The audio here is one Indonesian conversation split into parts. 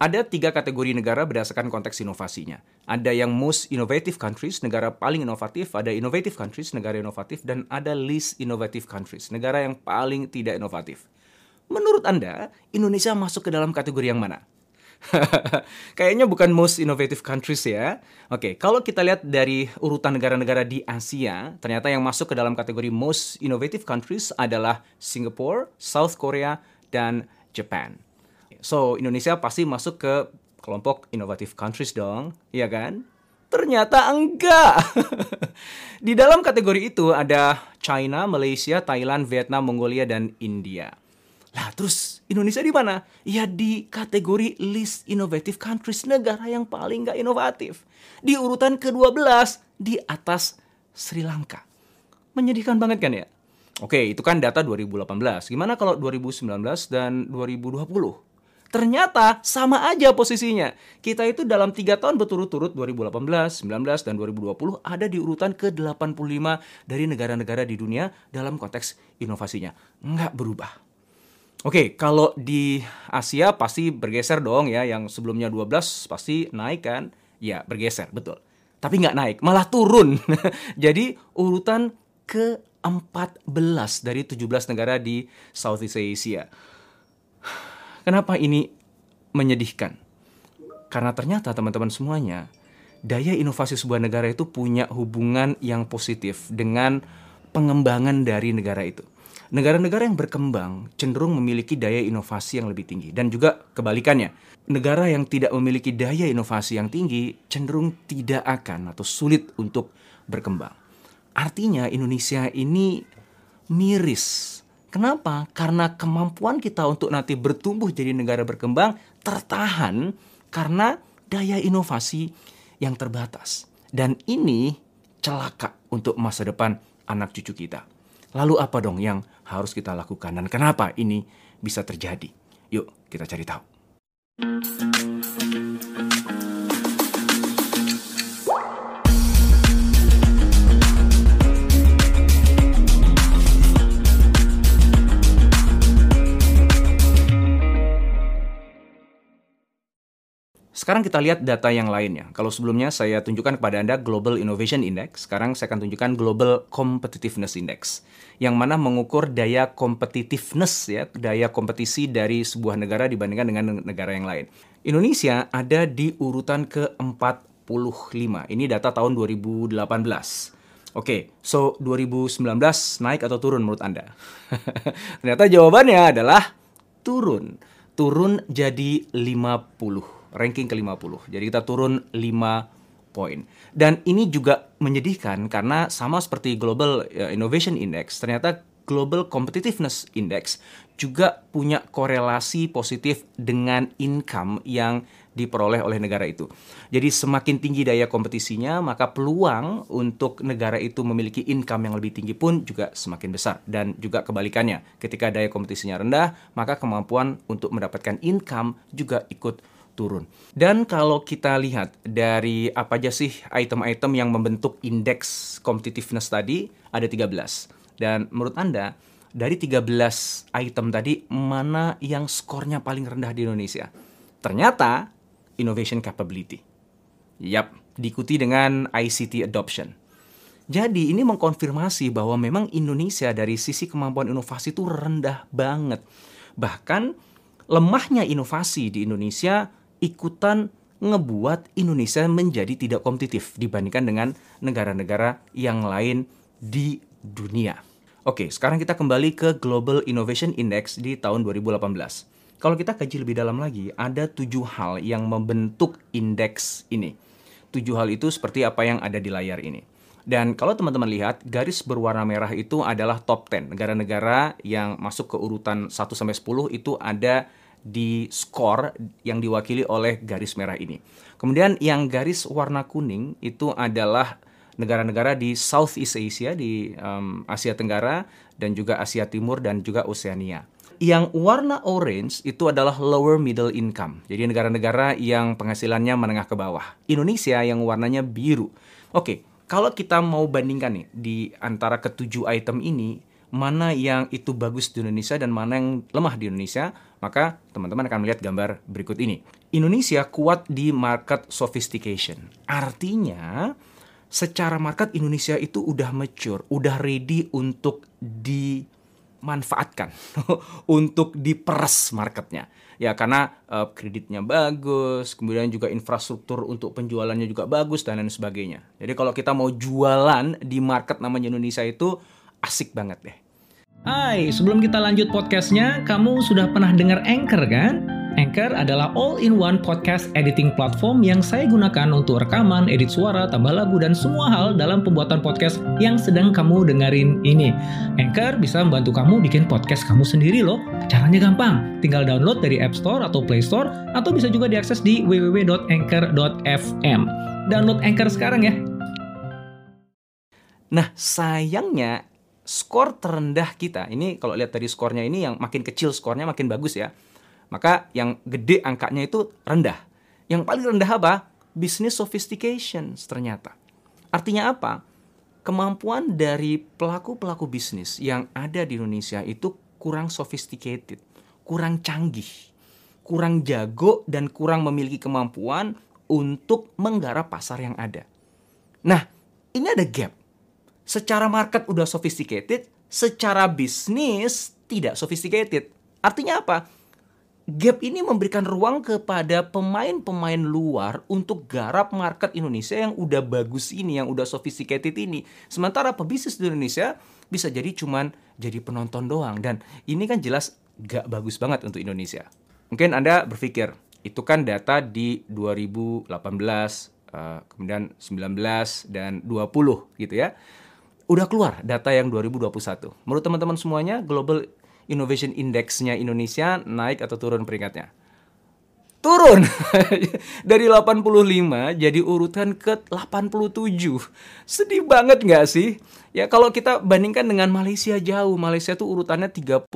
Ada tiga kategori negara berdasarkan konteks inovasinya. Ada yang most innovative countries, negara paling inovatif, ada innovative countries, negara inovatif, dan ada least innovative countries, negara yang paling tidak inovatif. Menurut Anda, Indonesia masuk ke dalam kategori yang mana? Kayaknya bukan most innovative countries ya. Oke, kalau kita lihat dari urutan negara-negara di Asia, ternyata yang masuk ke dalam kategori most innovative countries adalah Singapore, South Korea, dan Japan. So, Indonesia pasti masuk ke kelompok innovative countries dong, ya kan? Ternyata enggak. Di dalam kategori itu ada China, Malaysia, Thailand, Vietnam, Mongolia, dan India. Lah terus Indonesia di mana? Ya di kategori least innovative countries, negara yang paling nggak inovatif. Di urutan ke-12 di atas Sri Lanka. Menyedihkan banget kan ya? Oke, itu kan data 2018. Gimana kalau 2019 dan 2020? Ternyata sama aja posisinya. Kita itu dalam tiga tahun berturut-turut 2018, 19, dan 2020 ada di urutan ke-85 dari negara-negara di dunia dalam konteks inovasinya. Nggak berubah. Oke, kalau di Asia pasti bergeser dong ya. Yang sebelumnya 12 pasti naik kan? Ya, bergeser, betul. Tapi nggak naik, malah turun. Jadi urutan ke-14 dari 17 negara di Southeast Asia. Kenapa ini menyedihkan? Karena ternyata teman-teman semuanya, daya inovasi sebuah negara itu punya hubungan yang positif dengan pengembangan dari negara itu. Negara-negara yang berkembang cenderung memiliki daya inovasi yang lebih tinggi dan juga kebalikannya. Negara yang tidak memiliki daya inovasi yang tinggi cenderung tidak akan atau sulit untuk berkembang. Artinya Indonesia ini miris Kenapa? Karena kemampuan kita untuk nanti bertumbuh jadi negara berkembang tertahan karena daya inovasi yang terbatas. Dan ini celaka untuk masa depan anak cucu kita. Lalu apa dong yang harus kita lakukan dan kenapa ini bisa terjadi? Yuk kita cari tahu. Sekarang kita lihat data yang lainnya. Kalau sebelumnya saya tunjukkan kepada Anda Global Innovation Index, sekarang saya akan tunjukkan Global Competitiveness Index, yang mana mengukur daya competitiveness ya, daya kompetisi dari sebuah negara dibandingkan dengan negara yang lain. Indonesia ada di urutan ke-45. Ini data tahun 2018. Oke, so 2019 naik atau turun menurut Anda? Ternyata jawabannya adalah turun. Turun jadi 50 ranking ke-50. Jadi kita turun 5 poin. Dan ini juga menyedihkan karena sama seperti Global eh, Innovation Index, ternyata Global Competitiveness Index juga punya korelasi positif dengan income yang diperoleh oleh negara itu. Jadi semakin tinggi daya kompetisinya, maka peluang untuk negara itu memiliki income yang lebih tinggi pun juga semakin besar. Dan juga kebalikannya, ketika daya kompetisinya rendah, maka kemampuan untuk mendapatkan income juga ikut turun. Dan kalau kita lihat dari apa aja sih item-item yang membentuk indeks competitiveness tadi, ada 13. Dan menurut Anda, dari 13 item tadi, mana yang skornya paling rendah di Indonesia? Ternyata, innovation capability. Yap, diikuti dengan ICT adoption. Jadi ini mengkonfirmasi bahwa memang Indonesia dari sisi kemampuan inovasi itu rendah banget. Bahkan lemahnya inovasi di Indonesia ikutan ngebuat Indonesia menjadi tidak kompetitif dibandingkan dengan negara-negara yang lain di dunia. Oke, sekarang kita kembali ke Global Innovation Index di tahun 2018. Kalau kita kaji lebih dalam lagi, ada tujuh hal yang membentuk indeks ini. Tujuh hal itu seperti apa yang ada di layar ini. Dan kalau teman-teman lihat, garis berwarna merah itu adalah top 10. Negara-negara yang masuk ke urutan 1 sampai 10 itu ada di skor yang diwakili oleh garis merah ini. Kemudian yang garis warna kuning itu adalah negara-negara di Southeast Asia, di um, Asia Tenggara, dan juga Asia Timur, dan juga Oceania. Yang warna orange itu adalah lower middle income. Jadi negara-negara yang penghasilannya menengah ke bawah. Indonesia yang warnanya biru. Oke, kalau kita mau bandingkan nih di antara ketujuh item ini, mana yang itu bagus di Indonesia dan mana yang lemah di Indonesia, maka teman-teman akan melihat gambar berikut ini. Indonesia kuat di market sophistication. Artinya, secara market Indonesia itu udah mature, udah ready untuk di manfaatkan untuk diperes marketnya. Ya karena uh, kreditnya bagus kemudian juga infrastruktur untuk penjualannya juga bagus dan lain sebagainya. Jadi kalau kita mau jualan di market namanya Indonesia itu asik banget deh. Hai, sebelum kita lanjut podcastnya, kamu sudah pernah dengar Anchor kan? Anchor adalah all-in-one podcast editing platform yang saya gunakan untuk rekaman, edit suara, tambah lagu, dan semua hal dalam pembuatan podcast yang sedang kamu dengerin ini. Anchor bisa membantu kamu bikin podcast kamu sendiri loh. Caranya gampang, tinggal download dari App Store atau Play Store, atau bisa juga diakses di www.anchor.fm. Download Anchor sekarang ya. Nah, sayangnya skor terendah kita, ini kalau lihat dari skornya ini yang makin kecil skornya makin bagus ya. Maka yang gede angkanya itu rendah. Yang paling rendah apa? Business sophistication ternyata. Artinya apa? Kemampuan dari pelaku-pelaku bisnis yang ada di Indonesia itu kurang sophisticated, kurang canggih, kurang jago dan kurang memiliki kemampuan untuk menggarap pasar yang ada. Nah, ini ada gap secara market udah sophisticated, secara bisnis tidak sophisticated. Artinya apa? Gap ini memberikan ruang kepada pemain-pemain luar untuk garap market Indonesia yang udah bagus ini, yang udah sophisticated ini. Sementara pebisnis di Indonesia bisa jadi cuman jadi penonton doang. Dan ini kan jelas gak bagus banget untuk Indonesia. Mungkin Anda berpikir, itu kan data di 2018, uh, kemudian 19 dan 20 gitu ya udah keluar data yang 2021. Menurut teman-teman semuanya, Global Innovation Index-nya Indonesia naik atau turun peringkatnya? Turun dari 85 jadi urutan ke 87. Sedih banget nggak sih? Ya kalau kita bandingkan dengan Malaysia jauh, Malaysia tuh urutannya 36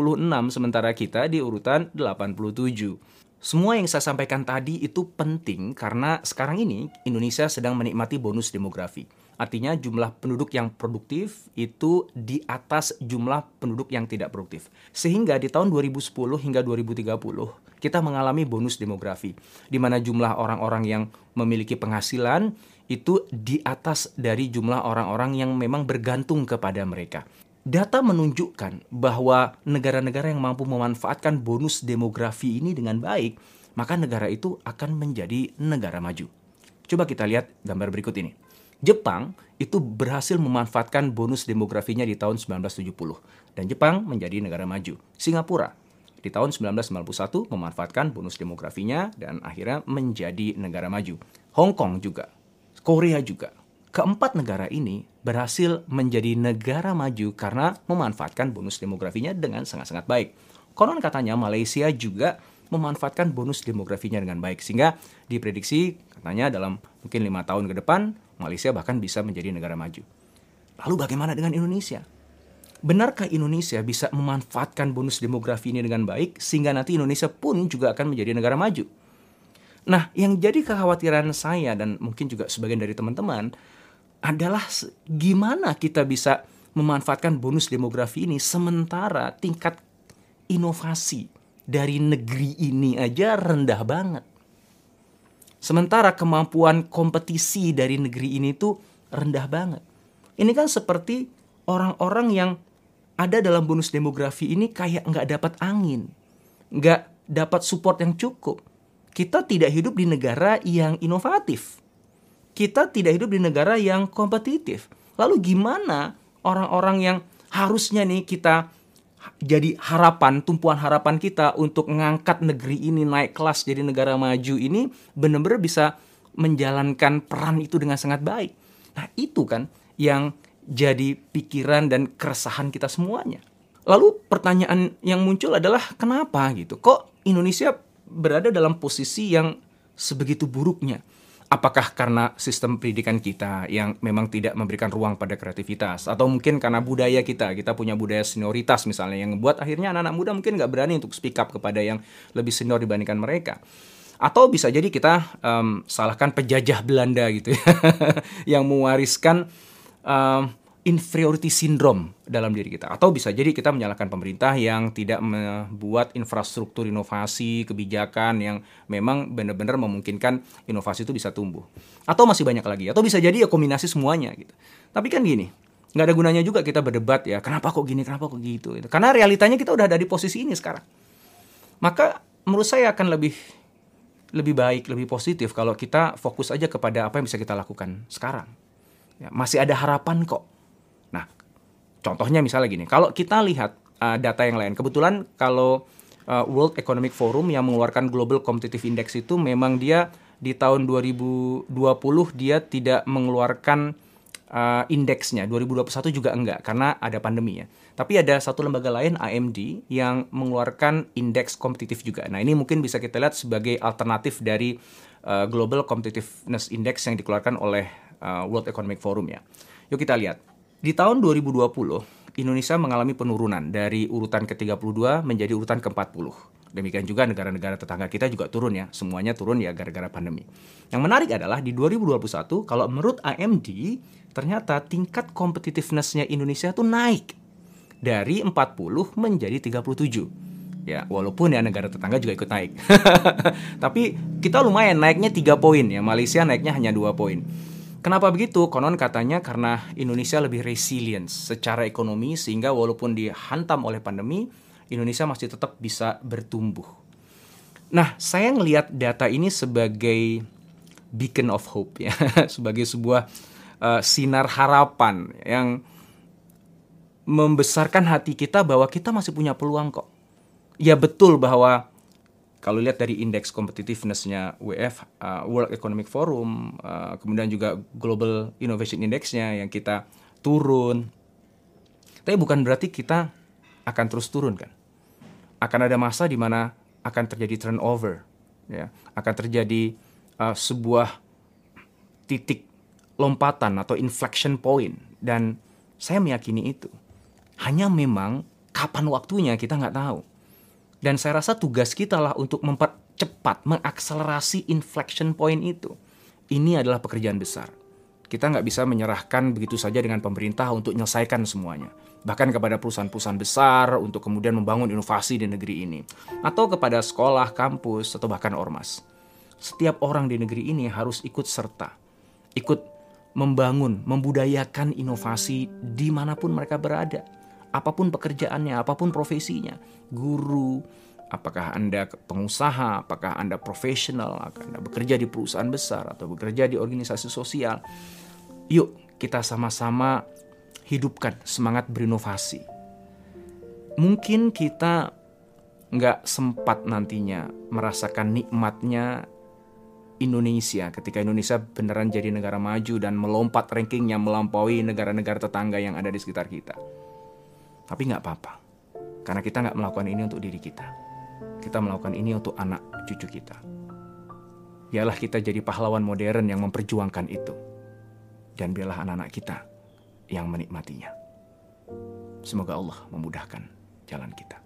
sementara kita di urutan 87. Semua yang saya sampaikan tadi itu penting karena sekarang ini Indonesia sedang menikmati bonus demografi. Artinya jumlah penduduk yang produktif itu di atas jumlah penduduk yang tidak produktif. Sehingga di tahun 2010 hingga 2030 kita mengalami bonus demografi di mana jumlah orang-orang yang memiliki penghasilan itu di atas dari jumlah orang-orang yang memang bergantung kepada mereka. Data menunjukkan bahwa negara-negara yang mampu memanfaatkan bonus demografi ini dengan baik, maka negara itu akan menjadi negara maju. Coba kita lihat gambar berikut ini. Jepang itu berhasil memanfaatkan bonus demografinya di tahun 1970 dan Jepang menjadi negara maju. Singapura di tahun 1991 memanfaatkan bonus demografinya dan akhirnya menjadi negara maju. Hong Kong juga, Korea juga. Keempat negara ini berhasil menjadi negara maju karena memanfaatkan bonus demografinya dengan sangat-sangat baik. Konon katanya Malaysia juga memanfaatkan bonus demografinya dengan baik sehingga diprediksi katanya dalam mungkin lima tahun ke depan Malaysia bahkan bisa menjadi negara maju. Lalu bagaimana dengan Indonesia? Benarkah Indonesia bisa memanfaatkan bonus demografi ini dengan baik sehingga nanti Indonesia pun juga akan menjadi negara maju? Nah, yang jadi kekhawatiran saya dan mungkin juga sebagian dari teman-teman adalah gimana kita bisa memanfaatkan bonus demografi ini sementara tingkat inovasi dari negeri ini aja rendah banget. Sementara kemampuan kompetisi dari negeri ini tuh rendah banget. Ini kan seperti orang-orang yang ada dalam bonus demografi ini kayak nggak dapat angin, nggak dapat support yang cukup. Kita tidak hidup di negara yang inovatif. Kita tidak hidup di negara yang kompetitif. Lalu gimana orang-orang yang harusnya nih kita jadi harapan, tumpuan harapan kita untuk mengangkat negeri ini naik kelas jadi negara maju ini benar-benar bisa menjalankan peran itu dengan sangat baik. Nah, itu kan yang jadi pikiran dan keresahan kita semuanya. Lalu pertanyaan yang muncul adalah kenapa gitu? Kok Indonesia berada dalam posisi yang sebegitu buruknya? Apakah karena sistem pendidikan kita yang memang tidak memberikan ruang pada kreativitas? Atau mungkin karena budaya kita, kita punya budaya senioritas misalnya yang membuat akhirnya anak-anak muda mungkin nggak berani untuk speak up kepada yang lebih senior dibandingkan mereka. Atau bisa jadi kita um, salahkan penjajah Belanda gitu ya, yang mewariskan um, inferiority syndrome dalam diri kita. Atau bisa jadi kita menyalahkan pemerintah yang tidak membuat infrastruktur inovasi kebijakan yang memang benar-benar memungkinkan inovasi itu bisa tumbuh. Atau masih banyak lagi. Atau bisa jadi ya kombinasi semuanya gitu. Tapi kan gini nggak ada gunanya juga kita berdebat ya kenapa kok gini kenapa kok gitu karena realitanya kita udah ada di posisi ini sekarang. Maka menurut saya akan lebih lebih baik lebih positif kalau kita fokus aja kepada apa yang bisa kita lakukan sekarang. Ya, masih ada harapan kok Contohnya misalnya gini, kalau kita lihat uh, data yang lain, kebetulan kalau uh, World Economic Forum yang mengeluarkan Global Competitive Index itu memang dia di tahun 2020 dia tidak mengeluarkan uh, indeksnya, 2021 juga enggak karena ada pandemi ya. Tapi ada satu lembaga lain AMD yang mengeluarkan indeks kompetitif juga. Nah, ini mungkin bisa kita lihat sebagai alternatif dari uh, Global Competitiveness Index yang dikeluarkan oleh uh, World Economic Forum ya. Yuk kita lihat. Di tahun 2020, Indonesia mengalami penurunan dari urutan ke-32 menjadi urutan ke-40. Demikian juga negara-negara tetangga kita juga turun ya. Semuanya turun ya gara-gara pandemi. Yang menarik adalah di 2021 kalau menurut AMD ternyata tingkat competitiveness-nya Indonesia tuh naik dari 40 menjadi 37. Ya, walaupun ya negara tetangga juga ikut naik. Tapi kita lumayan naiknya 3 poin ya. Malaysia naiknya hanya 2 poin. Kenapa begitu? Konon katanya karena Indonesia lebih resilient secara ekonomi sehingga walaupun dihantam oleh pandemi, Indonesia masih tetap bisa bertumbuh. Nah, saya ngelihat data ini sebagai beacon of hope ya, sebagai sebuah uh, sinar harapan yang membesarkan hati kita bahwa kita masih punya peluang kok. Ya betul bahwa kalau lihat dari indeks competitiveness-nya WF uh, World Economic Forum uh, kemudian juga Global Innovation Index-nya yang kita turun. Tapi bukan berarti kita akan terus turun kan? Akan ada masa di mana akan terjadi turnover ya. Akan terjadi uh, sebuah titik lompatan atau inflection point. Dan saya meyakini itu. Hanya memang kapan waktunya kita nggak tahu dan saya rasa tugas kita lah untuk mempercepat, mengakselerasi inflection point itu. Ini adalah pekerjaan besar. Kita nggak bisa menyerahkan begitu saja dengan pemerintah untuk menyelesaikan semuanya. Bahkan kepada perusahaan-perusahaan besar untuk kemudian membangun inovasi di negeri ini. Atau kepada sekolah, kampus, atau bahkan ormas. Setiap orang di negeri ini harus ikut serta. Ikut membangun, membudayakan inovasi di mana pun mereka berada apa pun pekerjaannya, apa pun profesinya, guru, apakah Anda pengusaha, apakah Anda profesional, Anda bekerja di perusahaan besar atau bekerja di organisasi sosial. Yuk, kita sama-sama hidupkan semangat berinovasi. Mungkin kita nggak sempat nantinya merasakan nikmatnya Indonesia ketika Indonesia beneran jadi negara maju dan melompat rankingnya melampaui negara-negara tetangga yang ada di sekitar kita. Tapi nggak apa-apa, karena kita nggak melakukan ini untuk diri kita. Kita melakukan ini untuk anak cucu kita. Biarlah kita jadi pahlawan modern yang memperjuangkan itu. Dan biarlah anak-anak kita yang menikmatinya. Semoga Allah memudahkan jalan kita.